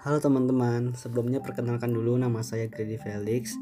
Halo teman-teman, sebelumnya perkenalkan dulu nama saya Grady Felix.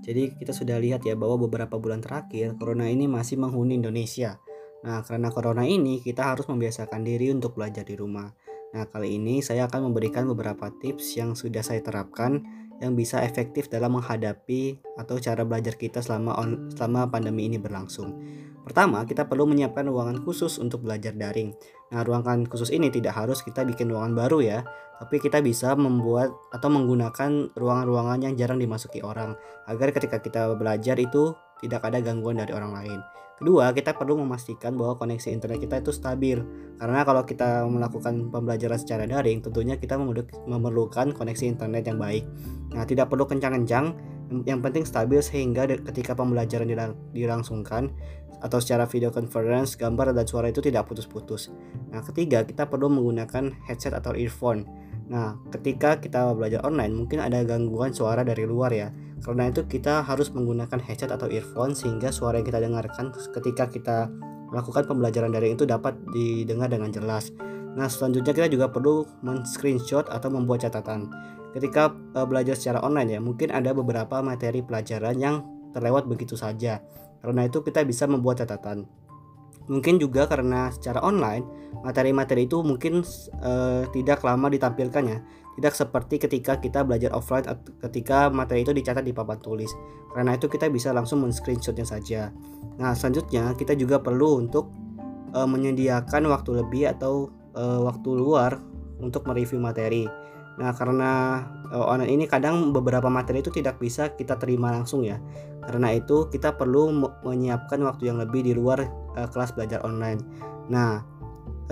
Jadi kita sudah lihat ya bahwa beberapa bulan terakhir corona ini masih menghuni Indonesia. Nah, karena corona ini kita harus membiasakan diri untuk belajar di rumah. Nah, kali ini saya akan memberikan beberapa tips yang sudah saya terapkan yang bisa efektif dalam menghadapi atau cara belajar kita selama on, selama pandemi ini berlangsung. Pertama, kita perlu menyiapkan ruangan khusus untuk belajar daring. Nah, ruangan khusus ini tidak harus kita bikin ruangan baru ya, tapi kita bisa membuat atau menggunakan ruangan-ruangan yang jarang dimasuki orang agar ketika kita belajar itu tidak ada gangguan dari orang lain. Kedua, kita perlu memastikan bahwa koneksi internet kita itu stabil. Karena kalau kita melakukan pembelajaran secara daring, tentunya kita memerlukan koneksi internet yang baik. Nah, tidak perlu kencang-kencang, yang penting stabil sehingga ketika pembelajaran dilangsungkan atau secara video conference, gambar dan suara itu tidak putus-putus. Nah, ketiga, kita perlu menggunakan headset atau earphone. Nah, ketika kita belajar online mungkin ada gangguan suara dari luar ya. Karena itu kita harus menggunakan headset atau earphone sehingga suara yang kita dengarkan ketika kita melakukan pembelajaran dari itu dapat didengar dengan jelas. Nah, selanjutnya kita juga perlu men-screenshot atau membuat catatan. Ketika uh, belajar secara online ya, mungkin ada beberapa materi pelajaran yang terlewat begitu saja. Karena itu kita bisa membuat catatan. Mungkin juga karena secara online materi-materi itu mungkin uh, tidak lama ditampilkannya, tidak seperti ketika kita belajar offline ketika materi itu dicatat di papan tulis. Karena itu kita bisa langsung men-screenshotnya saja. Nah, selanjutnya kita juga perlu untuk uh, menyediakan waktu lebih atau uh, waktu luar untuk mereview materi. Nah, karena uh, online ini kadang beberapa materi itu tidak bisa kita terima langsung ya. Karena itu kita perlu menyiapkan waktu yang lebih di luar uh, kelas belajar online. Nah,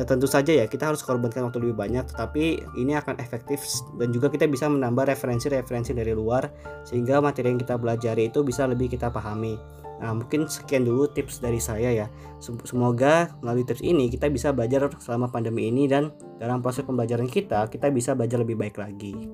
uh, tentu saja ya kita harus korbankan waktu lebih banyak, tetapi ini akan efektif dan juga kita bisa menambah referensi-referensi dari luar sehingga materi yang kita belajar itu bisa lebih kita pahami. Nah, mungkin sekian dulu tips dari saya ya. Semoga melalui tips ini kita bisa belajar selama pandemi ini dan dalam proses pembelajaran kita kita bisa belajar lebih baik lagi.